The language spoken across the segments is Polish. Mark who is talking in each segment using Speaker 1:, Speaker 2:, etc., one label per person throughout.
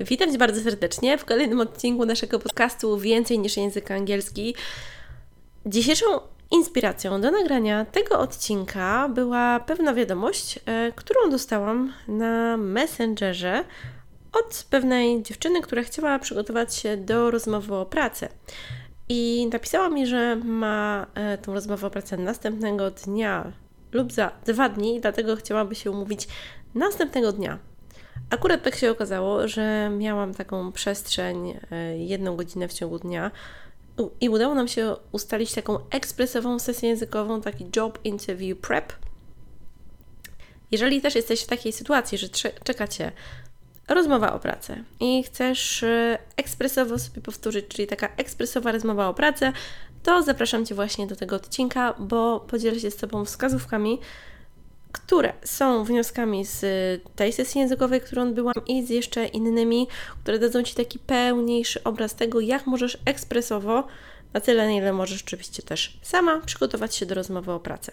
Speaker 1: Witam Cię bardzo serdecznie w kolejnym odcinku naszego podcastu Więcej niż język angielski. Dzisiejszą inspiracją do nagrania tego odcinka była pewna wiadomość, e, którą dostałam na Messengerze od pewnej dziewczyny, która chciała przygotować się do rozmowy o pracę. I napisała mi, że ma e, tą rozmowę o pracę następnego dnia lub za dwa dni, dlatego chciałaby się umówić następnego dnia. Akurat tak się okazało, że miałam taką przestrzeń e, jedną godzinę w ciągu dnia i udało nam się ustalić taką ekspresową sesję językową, taki job interview prep. Jeżeli też jesteś w takiej sytuacji, że czeka Cię rozmowa o pracę i chcesz e, ekspresowo sobie powtórzyć, czyli taka ekspresowa rozmowa o pracę, to zapraszam Cię właśnie do tego odcinka, bo podzielę się z Tobą wskazówkami, które są wnioskami z tej sesji językowej, którą odbyłam i z jeszcze innymi, które dadzą Ci taki pełniejszy obraz tego, jak możesz ekspresowo, na tyle, na ile możesz oczywiście też sama, przygotować się do rozmowy o pracę.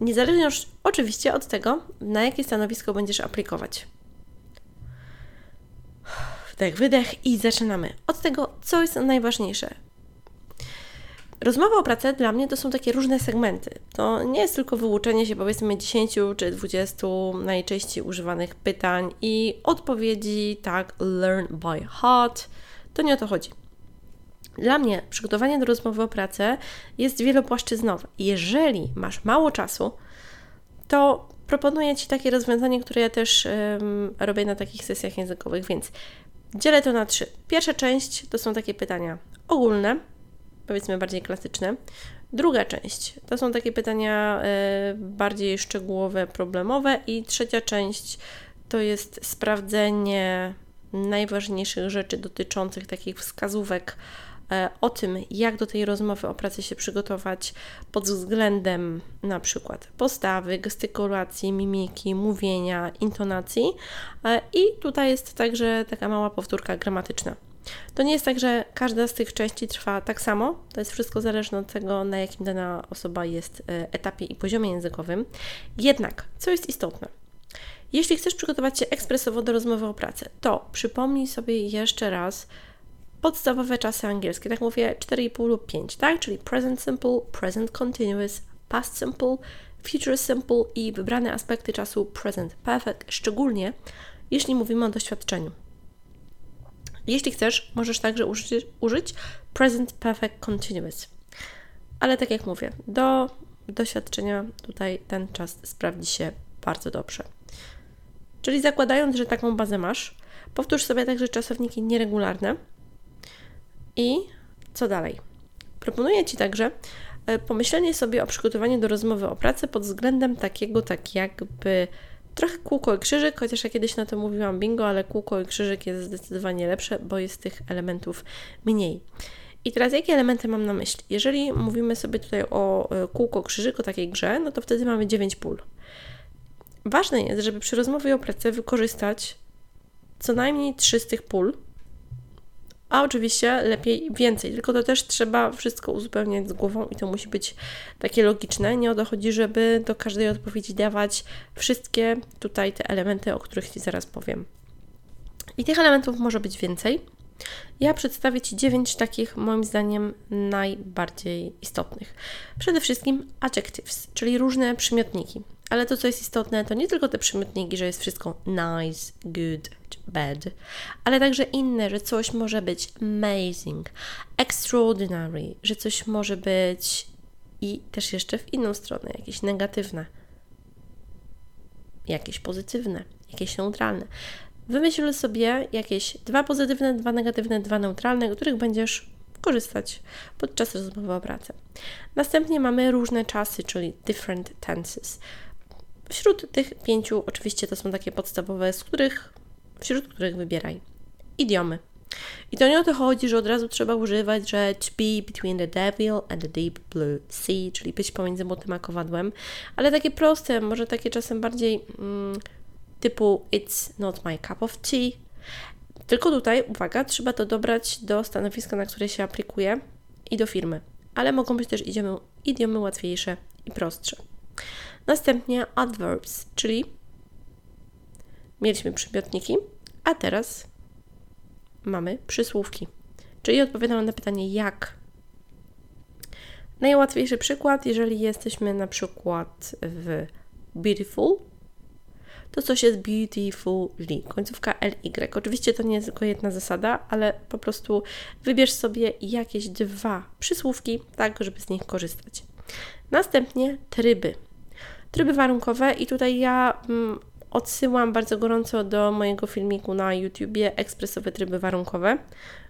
Speaker 1: Niezależnie już oczywiście od tego, na jakie stanowisko będziesz aplikować. Wdech, wydech i zaczynamy od tego, co jest najważniejsze. Rozmowa o pracę dla mnie to są takie różne segmenty. To nie jest tylko wyuczenie się powiedzmy 10 czy 20 najczęściej używanych pytań i odpowiedzi, tak, learn by heart. To nie o to chodzi. Dla mnie przygotowanie do rozmowy o pracę jest wielopłaszczyznowe. Jeżeli masz mało czasu, to proponuję Ci takie rozwiązanie, które ja też robię na takich sesjach językowych, więc dzielę to na trzy. Pierwsza część to są takie pytania ogólne, powiedzmy bardziej klasyczne. Druga część to są takie pytania e, bardziej szczegółowe, problemowe, i trzecia część to jest sprawdzenie najważniejszych rzeczy dotyczących takich wskazówek e, o tym, jak do tej rozmowy o pracy się przygotować pod względem na przykład postawy, gestykulacji, mimiki, mówienia, intonacji. E, I tutaj jest także taka mała powtórka gramatyczna. To nie jest tak, że każda z tych części trwa tak samo. To jest wszystko zależne od tego, na jakim dana osoba jest e, etapie i poziomie językowym. Jednak, co jest istotne, jeśli chcesz przygotować się ekspresowo do rozmowy o pracę, to przypomnij sobie jeszcze raz podstawowe czasy angielskie. Tak mówię 4,5 lub 5, tak? Czyli present simple, present continuous, past simple, future simple i wybrane aspekty czasu present perfect, szczególnie jeśli mówimy o doświadczeniu. Jeśli chcesz, możesz także użyć, użyć Present Perfect Continuous. Ale tak jak mówię, do doświadczenia tutaj ten czas sprawdzi się bardzo dobrze. Czyli zakładając, że taką bazę masz, powtórz sobie także czasowniki nieregularne i co dalej? Proponuję Ci także e, pomyślenie sobie o przygotowaniu do rozmowy o pracę pod względem takiego, tak jakby Trochę kółko i krzyżyk, chociaż ja kiedyś na to mówiłam bingo, ale kółko i krzyżyk jest zdecydowanie lepsze, bo jest tych elementów mniej. I teraz jakie elementy mam na myśli? Jeżeli mówimy sobie tutaj o e, kółko krzyżyk, o takiej grze, no to wtedy mamy 9 pól. Ważne jest, żeby przy rozmowie o pracę wykorzystać co najmniej 3 z tych pól, a oczywiście lepiej więcej, tylko to też trzeba wszystko uzupełniać z głową i to musi być takie logiczne. Nie o to chodzi, żeby do każdej odpowiedzi dawać wszystkie tutaj te elementy, o których Ci zaraz powiem. I tych elementów może być więcej. Ja przedstawię Ci dziewięć takich, moim zdaniem, najbardziej istotnych. Przede wszystkim adjectives, czyli różne przymiotniki. Ale to, co jest istotne, to nie tylko te przymiotniki, że jest wszystko nice, good, bad, ale także inne, że coś może być amazing, extraordinary, że coś może być i też jeszcze w inną stronę, jakieś negatywne, jakieś pozytywne, jakieś neutralne. Wymyśl sobie jakieś dwa pozytywne, dwa negatywne, dwa neutralne, których będziesz korzystać podczas rozmowy o pracę. Następnie mamy różne czasy, czyli different tenses. Wśród tych pięciu oczywiście to są takie podstawowe, z których, wśród których wybieraj idiomy. I to nie o to chodzi, że od razu trzeba używać, że to be between the devil and the deep blue sea, czyli być pomiędzy młotem a kowadłem, ale takie proste, może takie czasem bardziej mm, typu it's not my cup of tea. Tylko tutaj, uwaga, trzeba to dobrać do stanowiska, na które się aplikuje i do firmy. Ale mogą być też idiomy, idiomy łatwiejsze i prostsze. Następnie adverbs, czyli mieliśmy przymiotniki, A teraz mamy przysłówki, czyli odpowiadamy na pytanie jak. Najłatwiejszy przykład, jeżeli jesteśmy na przykład w beautiful, to coś jest beautifully, końcówka ly. Oczywiście to nie jest tylko jedna zasada, ale po prostu wybierz sobie jakieś dwa przysłówki, tak żeby z nich korzystać. Następnie tryby. Tryby warunkowe i tutaj ja mm, odsyłam bardzo gorąco do mojego filmiku na YouTubie ekspresowe tryby warunkowe,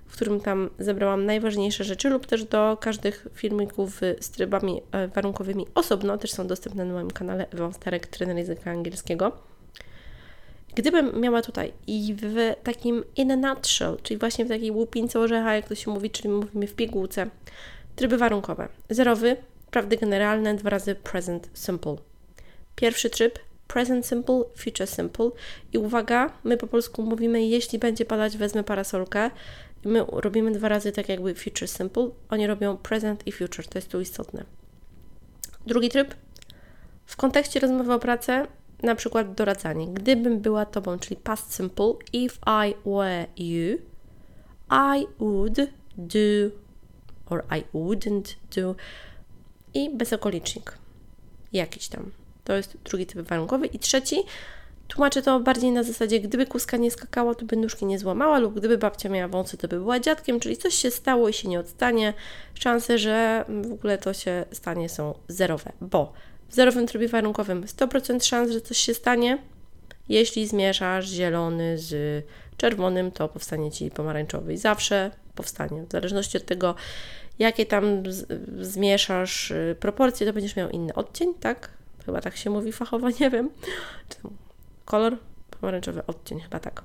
Speaker 1: w którym tam zebrałam najważniejsze rzeczy lub też do każdych filmików z trybami e, warunkowymi osobno, też są dostępne na moim kanale Ewa Starek, trener języka angielskiego. Gdybym miała tutaj i w takim in a nutshell, czyli właśnie w takiej łupince orzecha, jak to się mówi, czyli mówimy w pigułce, tryby warunkowe. Zerowy, prawdy generalne, dwa razy present simple. Pierwszy tryb present simple, future simple i uwaga, my po polsku mówimy jeśli będzie padać, wezmę parasolkę. My robimy dwa razy tak jakby future simple, oni robią present i future, to jest tu istotne. Drugi tryb, w kontekście rozmowy o pracę na przykład doradzanie. Gdybym była tobą, czyli past simple, if I were you, I would do or I wouldn't do i bezokolicznik jakiś tam. To jest drugi typ warunkowy. I trzeci, tłumaczę to bardziej na zasadzie, gdyby kuska nie skakała, to by nóżki nie złamała, lub gdyby babcia miała wąsy, to by była dziadkiem, czyli coś się stało i się nie odstanie. Szanse, że w ogóle to się stanie są zerowe, bo w zerowym trybie warunkowym 100% szans, że coś się stanie. Jeśli zmieszasz zielony z czerwonym, to powstanie Ci pomarańczowy. I zawsze powstanie. W zależności od tego, jakie tam zmieszasz y, proporcje, to będziesz miał inny odcień, tak? Chyba tak się mówi fachowo, nie wiem. kolor, pomarańczowy odcień, chyba tak.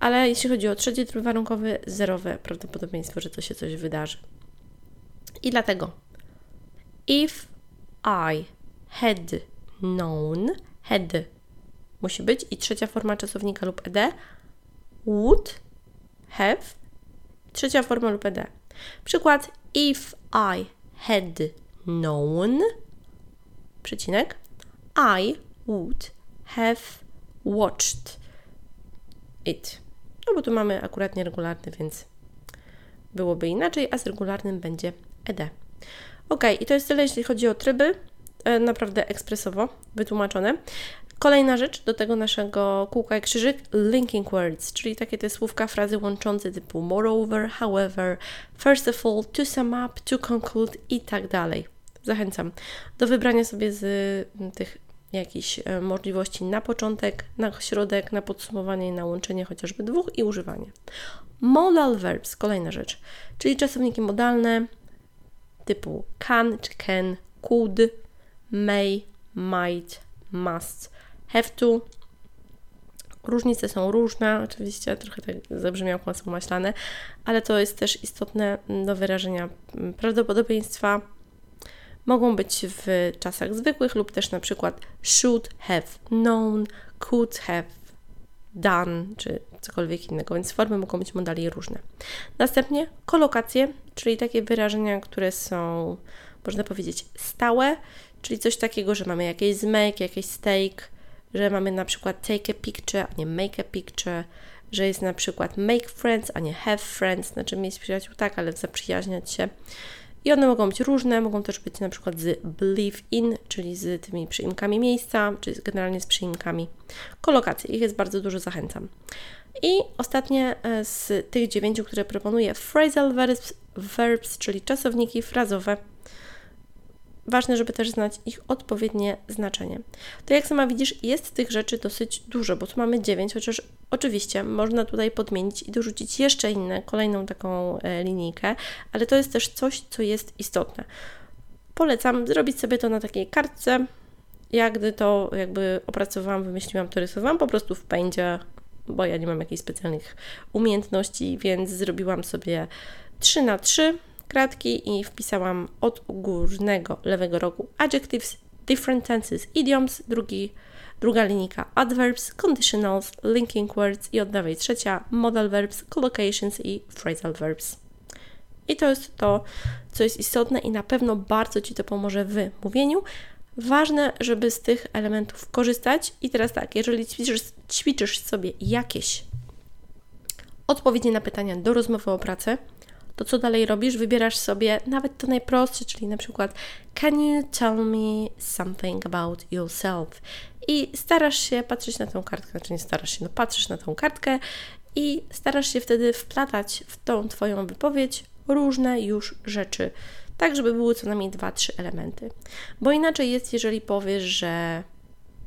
Speaker 1: Ale jeśli chodzi o trzeci tryb warunkowy, zerowe prawdopodobieństwo, że to się coś wydarzy. I dlatego, if I had known, had musi być i trzecia forma czasownika lub ed, would have, trzecia forma lub ed. Przykład if I had known, przecinek, I would have watched it. No bo tu mamy akurat nieregularny, więc byłoby inaczej, a z regularnym będzie ed. Ok, i to jest tyle, jeśli chodzi o tryby. E, naprawdę ekspresowo wytłumaczone. Kolejna rzecz do tego naszego kółka jak krzyżyk, linking words, czyli takie te słówka, frazy łączące typu moreover, however, first of all, to sum up, to conclude i tak dalej. Zachęcam do wybrania sobie z tych jakichś e, możliwości na początek, na środek, na podsumowanie i na łączenie chociażby dwóch i używanie. Modal verbs, kolejna rzecz, czyli czasowniki modalne typu can czy can, could, may, might, must, have to. Różnice są różne, oczywiście trochę tak zabrzmiał masło maślane, ale to jest też istotne do wyrażenia prawdopodobieństwa. Mogą być w czasach zwykłych lub też na przykład should have known, could have done, czy cokolwiek innego, więc formy mogą być modali różne. Następnie kolokacje, czyli takie wyrażenia, które są, można powiedzieć, stałe, Czyli coś takiego, że mamy jakieś make, jakieś steak, że mamy na przykład take a picture, a nie make a picture, że jest na przykład make friends, a nie have friends, znaczy mieć przyjaciół tak, ale zaprzyjaźniać się. I one mogą być różne, mogą też być na przykład z believe in, czyli z tymi przyimkami miejsca, czy generalnie z przyimkami kolokacji. Ich jest bardzo dużo, zachęcam. I ostatnie e, z tych dziewięciu, które proponuję, phrasal verbs, verbs czyli czasowniki frazowe ważne, żeby też znać ich odpowiednie znaczenie. To jak sama widzisz, jest tych rzeczy dosyć dużo, bo tu mamy 9, chociaż oczywiście można tutaj podmienić i dorzucić jeszcze inne, kolejną taką e, linijkę, ale to jest też coś, co jest istotne. Polecam zrobić sobie to na takiej kartce. Ja gdy to jakby opracowałam, wymyśliłam, to rysowałam po prostu w pędzie, bo ja nie mam jakichś specjalnych umiejętności, więc zrobiłam sobie 3 na 3 kratki i wpisałam od górnego lewego rogu adjectives, different tenses, idioms, drugi, druga linijka adverbs, conditionals, linking words i od lewej trzecia modal verbs, collocations i phrasal verbs. I to jest to, co jest istotne i na pewno bardzo Ci to pomoże w mówieniu. Ważne, żeby z tych elementów korzystać. I teraz tak, jeżeli ćwiczysz, ćwiczysz sobie jakieś odpowiedzi na pytania do rozmowy o pracę, to co dalej robisz? Wybierasz sobie nawet to najprostsze, czyli na przykład Can you tell me something about yourself? I starasz się patrzeć na tą kartkę, znaczy nie starasz się, no patrzysz na tą kartkę i starasz się wtedy wplatać w tą Twoją wypowiedź różne już rzeczy, tak żeby były co najmniej dwa, trzy elementy. Bo inaczej jest, jeżeli powiesz, że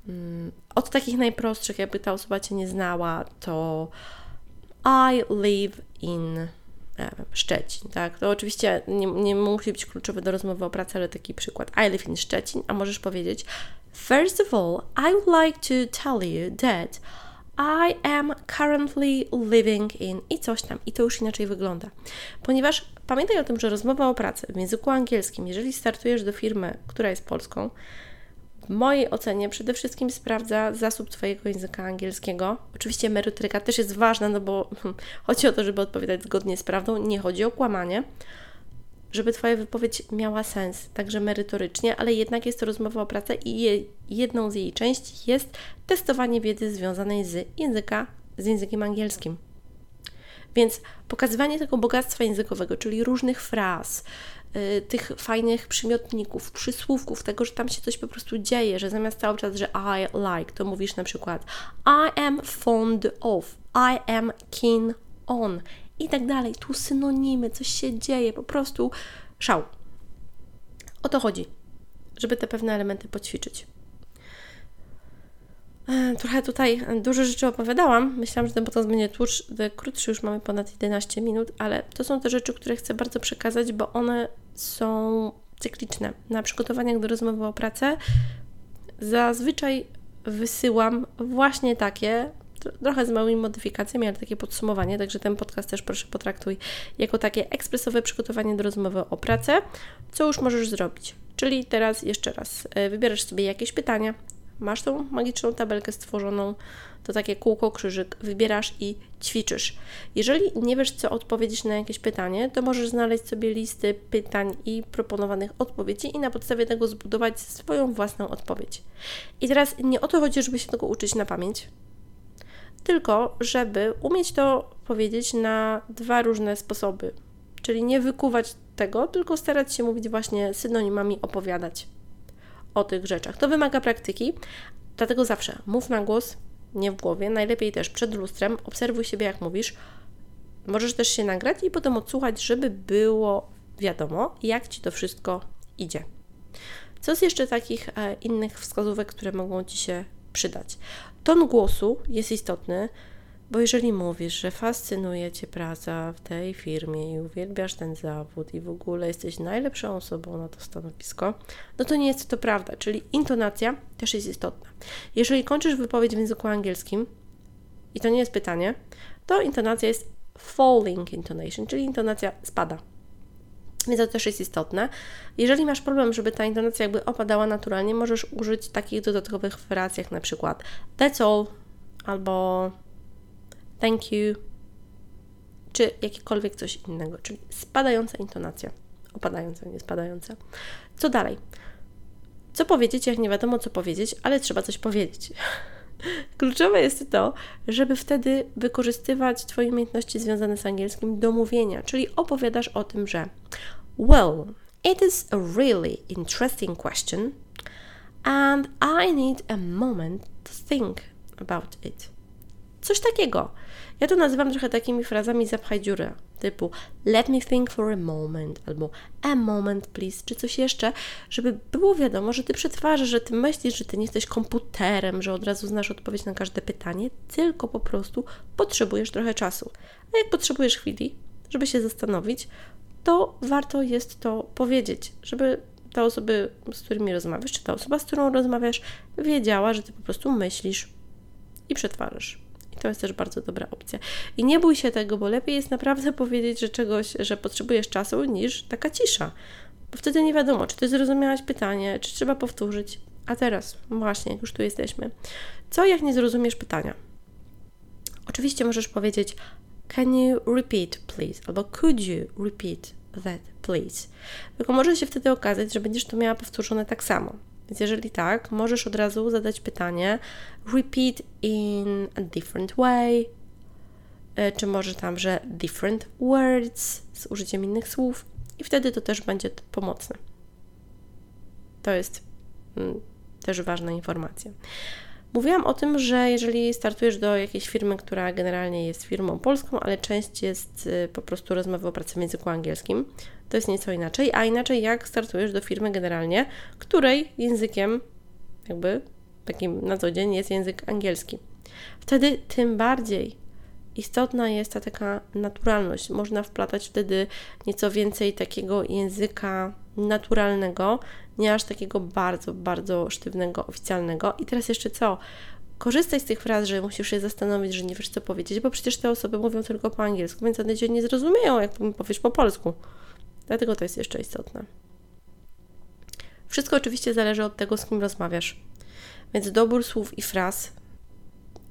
Speaker 1: mm, od takich najprostszych, jakby ta osoba Cię nie znała, to I live in Szczecin, tak? To oczywiście nie, nie musi być kluczowy do rozmowy o pracy, ale taki przykład. I live in Szczecin, a możesz powiedzieć First of all, I would like to tell you that I am currently living in i coś tam. I to już inaczej wygląda. Ponieważ pamiętaj o tym, że rozmowa o pracy w języku angielskim, jeżeli startujesz do firmy, która jest polską, w mojej ocenie przede wszystkim sprawdza zasób Twojego języka angielskiego. Oczywiście merytoryka też jest ważna, no bo chodzi o to, żeby odpowiadać zgodnie z prawdą, nie chodzi o kłamanie, żeby Twoja wypowiedź miała sens, także merytorycznie, ale jednak jest to rozmowa o pracę i je, jedną z jej części jest testowanie wiedzy związanej z języka, z językiem angielskim. Więc pokazywanie tego bogactwa językowego, czyli różnych fraz, tych fajnych przymiotników, przysłówków, tego, że tam się coś po prostu dzieje, że zamiast cały czas, że I like, to mówisz na przykład I am fond of, I am keen on i tak dalej. Tu synonimy, coś się dzieje, po prostu szał. O to chodzi, żeby te pewne elementy poćwiczyć. E, trochę tutaj dużo rzeczy opowiadałam. Myślałam, że ten podcast będzie krótszy, już mamy ponad 11 minut, ale to są te rzeczy, które chcę bardzo przekazać, bo one są cykliczne. Na przygotowaniach do rozmowy o pracę zazwyczaj wysyłam właśnie takie, trochę z małymi modyfikacjami, ale takie podsumowanie, także ten podcast też proszę potraktuj jako takie ekspresowe przygotowanie do rozmowy o pracę, co już możesz zrobić. Czyli teraz jeszcze raz e, wybierasz sobie jakieś pytania, masz tą magiczną tabelkę stworzoną, to takie kółko, krzyżyk, wybierasz i ćwiczysz. Jeżeli nie wiesz, co odpowiedzieć na jakieś pytanie, to możesz znaleźć sobie listy pytań i proponowanych odpowiedzi i na podstawie tego zbudować swoją własną odpowiedź. I teraz nie o to chodzi, żeby się tego uczyć na pamięć, tylko żeby umieć to powiedzieć na dwa różne sposoby. Czyli nie wykuwać tego, tylko starać się mówić właśnie synonimami, opowiadać o tych rzeczach. To wymaga praktyki, dlatego zawsze mów na głos, nie w głowie, najlepiej też przed lustrem, obserwuj siebie jak mówisz. Możesz też się nagrać i potem odsłuchać, żeby było wiadomo, jak Ci to wszystko idzie. Co z jeszcze takich e, innych wskazówek, które mogą Ci się przydać? Ton głosu jest istotny. Bo jeżeli mówisz, że fascynuje Cię praca w tej firmie i uwielbiasz ten zawód i w ogóle jesteś najlepszą osobą na to stanowisko, no to nie jest to prawda, czyli intonacja też jest istotna. Jeżeli kończysz wypowiedź w języku angielskim, i to nie jest pytanie, to intonacja jest falling intonation, czyli intonacja spada. Więc to też jest istotne. Jeżeli masz problem, żeby ta intonacja jakby opadała naturalnie, możesz użyć takich dodatkowych fraz jak na przykład that's all albo thank you, czy jakiekolwiek coś innego, czyli spadająca intonacja. Opadająca, nie spadająca. Co dalej? Co powiedzieć, jak nie wiadomo, co powiedzieć, ale trzeba coś powiedzieć. Kluczowe jest to, żeby wtedy wykorzystywać Twoje umiejętności związane z angielskim do mówienia, czyli opowiadasz o tym, że Well, it is a really interesting question and I need a moment to think about it. Coś takiego. Ja to nazywam trochę takimi frazami zapchaj dziurę, typu let me think for a moment, albo a moment please, czy coś jeszcze, żeby było wiadomo, że Ty przetwarzasz, że Ty myślisz, że Ty nie jesteś komputerem, że od razu znasz odpowiedź na każde pytanie, tylko po prostu potrzebujesz trochę czasu. A jak potrzebujesz chwili, żeby się zastanowić, to warto jest to powiedzieć, żeby te osoby, z którymi rozmawiasz, czy ta osoba, z którą rozmawiasz, wiedziała, że Ty po prostu myślisz i przetwarzasz. To jest też bardzo dobra opcja. I nie bój się tego, bo lepiej jest naprawdę powiedzieć, że czegoś, że potrzebujesz czasu, niż taka cisza. Bo wtedy nie wiadomo, czy ty zrozumiałaś pytanie, czy trzeba powtórzyć. A teraz, właśnie, już tu jesteśmy. Co jak nie zrozumiesz pytania? Oczywiście możesz powiedzieć Can you repeat, please? Albo could you repeat that, please? Tylko może się wtedy okazać, że będziesz to miała powtórzone tak samo. Więc jeżeli tak, możesz od razu zadać pytanie repeat in a different way, e, czy może tam, że different words z użyciem innych słów i wtedy to też będzie pomocne. To jest mm, też ważna informacja. Mówiłam o tym, że jeżeli startujesz do jakiejś firmy, która generalnie jest firmą polską, ale część jest y, po prostu rozmowy o pracy w języku angielskim, to jest nieco inaczej, a inaczej jak startujesz do firmy generalnie, której językiem jakby takim na co dzień jest język angielski. Wtedy tym bardziej istotna jest ta taka naturalność. Można wplatać wtedy nieco więcej takiego języka naturalnego, nie aż takiego bardzo, bardzo sztywnego, oficjalnego. I teraz jeszcze co? Korzystaj z tych fraz, że musisz się zastanowić, że nie wiesz co powiedzieć, bo przecież te osoby mówią tylko po angielsku, więc one cię nie zrozumieją, jak powiesz po polsku. Dlatego to jest jeszcze istotne. Wszystko oczywiście zależy od tego, z kim rozmawiasz. Więc dobór słów i fraz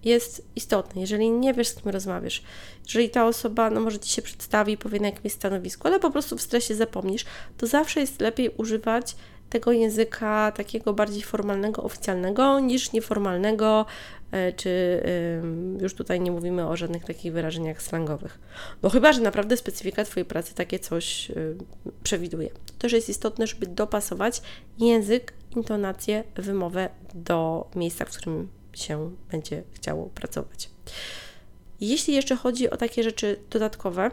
Speaker 1: jest istotny. Jeżeli nie wiesz, z kim rozmawiasz, jeżeli ta osoba, no może ci się przedstawi i powie na jakimś stanowisku, ale po prostu w stresie zapomnisz, to zawsze jest lepiej używać tego języka takiego bardziej formalnego, oficjalnego niż nieformalnego, e, czy już tutaj nie mówimy o żadnych takich wyrażeniach slangowych. No chyba, że naprawdę specyfika Twojej pracy takie coś przewiduje. To też jest istotne, żeby dopasować język, intonację, wymowę do miejsca, w którym się będzie chciało pracować. Jeśli jeszcze chodzi o takie rzeczy dodatkowe,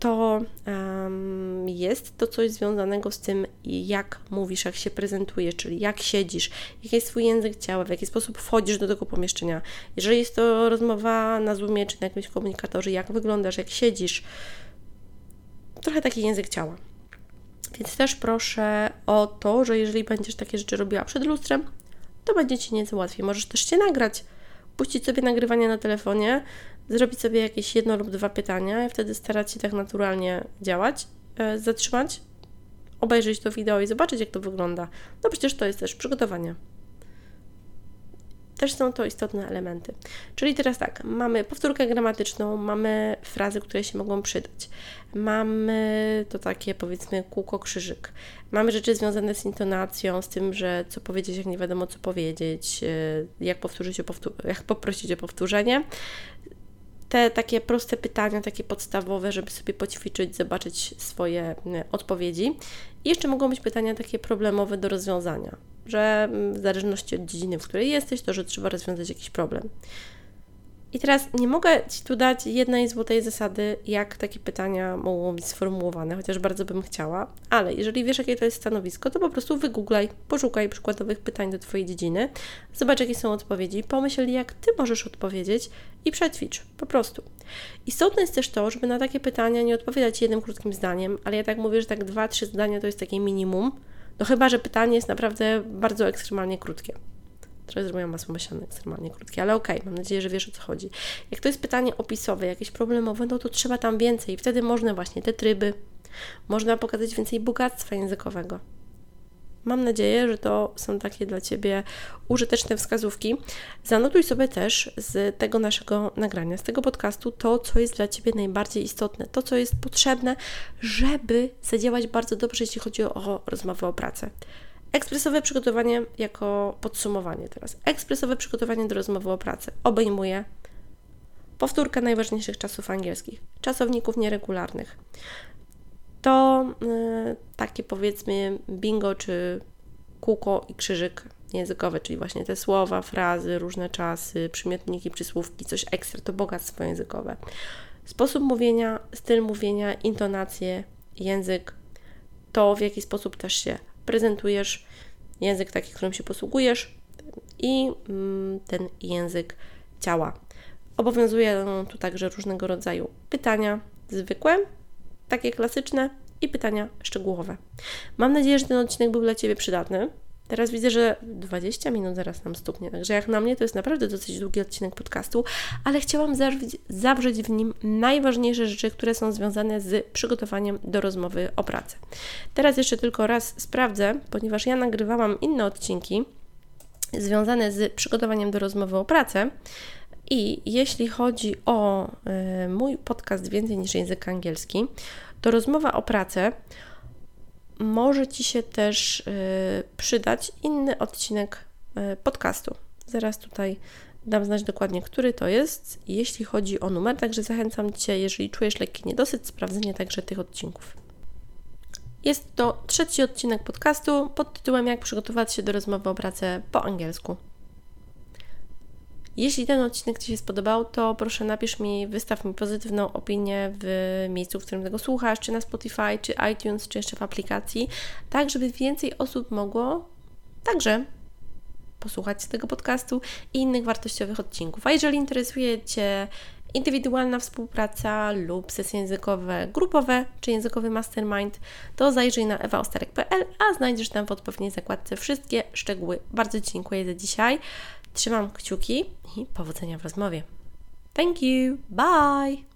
Speaker 1: to um, jest to coś związanego z tym, jak mówisz, jak się prezentujesz, czyli jak siedzisz, jaki jest Twój język ciała, w jaki sposób wchodzisz do tego pomieszczenia. Jeżeli jest to rozmowa na Zoomie czy na jakimś komunikatorze, jak wyglądasz, jak siedzisz. Trochę taki język ciała. Więc też proszę o to, że jeżeli będziesz takie rzeczy robiła przed lustrem, to będzie Ci nieco łatwiej. Możesz też się nagrać, puścić sobie nagrywanie na telefonie, zrobić sobie jakieś jedno lub dwa pytania i wtedy starać się tak naturalnie działać, e, zatrzymać, obejrzeć to wideo i zobaczyć, jak to wygląda. No przecież to jest też przygotowanie. Też są to istotne elementy. Czyli teraz tak, mamy powtórkę gramatyczną, mamy frazy, które się mogą przydać. Mamy to takie powiedzmy kółko krzyżyk. Mamy rzeczy związane z intonacją, z tym, że co powiedzieć, jak nie wiadomo co powiedzieć, e, jak powtórzyć o powtór- jak poprosić o powtórzenie te takie proste pytania, takie podstawowe, żeby sobie poćwiczyć, zobaczyć swoje e, odpowiedzi. I jeszcze mogą być pytania takie problemowe do rozwiązania, że mm, w zależności od dziedziny, w której jesteś, to że trzeba rozwiązać jakiś problem. I teraz nie mogę Ci tu dać jednej złotej zasady, jak takie pytania mogą być sformułowane, chociaż bardzo bym chciała, ale jeżeli wiesz, jakie to jest stanowisko, to po prostu wygooglaj, poszukaj przykładowych pytań do Twojej dziedziny, zobacz, jakie są odpowiedzi, pomyśl, jak Ty możesz odpowiedzieć i przećwicz, po prostu. Istotne jest też to, żeby na takie pytania nie odpowiadać jednym krótkim zdaniem, ale ja tak mówię, że tak dwa, trzy zdania to jest takie minimum, no chyba, że pytanie jest naprawdę bardzo ekstremalnie krótkie. Trochę zrobiłam masło myślane ekstremalnie krótkie, ale okej, okay, mam nadzieję, że wiesz o co chodzi. Jak to jest pytanie opisowe, jakieś problemowe, no to trzeba tam więcej. Wtedy można właśnie te tryby, można pokazać więcej bogactwa językowego. Mam nadzieję, że to są takie dla Ciebie użyteczne wskazówki. Zanotuj sobie też z tego naszego nagrania, z tego podcastu, to, co jest dla Ciebie najbardziej istotne, to, co jest potrzebne, żeby zadziałać bardzo dobrze, jeśli chodzi o rozmowę o pracę. Ekspresowe przygotowanie jako podsumowanie teraz. Ekspresowe przygotowanie do rozmowy o pracy obejmuje powtórkę najważniejszych czasów angielskich, czasowników nieregularnych. To yy, takie powiedzmy bingo czy kółko i krzyżyk językowe, czyli właśnie te słowa, frazy, różne czasy, przymiotniki, przysłówki, coś ekstra, to bogactwo językowe. Sposób mówienia, styl mówienia, intonacje, język, to w jaki sposób też się prezentujesz język taki, którym się posługujesz i mm, ten język ciała. Obowiązują tu także różnego rodzaju pytania zwykłe, takie klasyczne i pytania szczegółowe. Mam nadzieję, że ten odcinek był dla Ciebie przydatny. Teraz widzę, że 20 minut zaraz nam stuknie, także jak na mnie to jest naprawdę dosyć długi odcinek podcastu, ale chciałam zawrzeć, zawrzeć w nim najważniejsze rzeczy, które są związane z przygotowaniem do rozmowy o pracę. Teraz jeszcze tylko raz sprawdzę, ponieważ ja nagrywałam inne odcinki związane z przygotowaniem do rozmowy o pracę. I jeśli chodzi o y, mój podcast Więcej niż język angielski, to rozmowa o pracę może Ci się też y, przydać inny odcinek y, podcastu. Zaraz tutaj Dam znać dokładnie, który to jest, jeśli chodzi o numer, także zachęcam Cię, jeżeli czujesz lekki niedosyt, sprawdzenie także tych odcinków. Jest to trzeci odcinek podcastu pod tytułem Jak przygotować się do rozmowy o pracę po angielsku. Jeśli ten odcinek Ci się spodobał, to proszę napisz mi, wystaw mi pozytywną opinię w miejscu, w którym tego słuchasz, czy na Spotify, czy iTunes, czy jeszcze w aplikacji, tak żeby więcej osób mogło także posłuchać tego podcastu i innych wartościowych odcinków. A jeżeli interesuje Cię indywidualna współpraca lub sesje językowe grupowe czy językowy mastermind, to zajrzyj na ewaostarek.pl, a znajdziesz tam w odpowiedniej zakładce wszystkie szczegóły. Bardzo Ci dziękuję za dzisiaj. Trzymam kciuki i powodzenia w rozmowie. Thank you. Bye.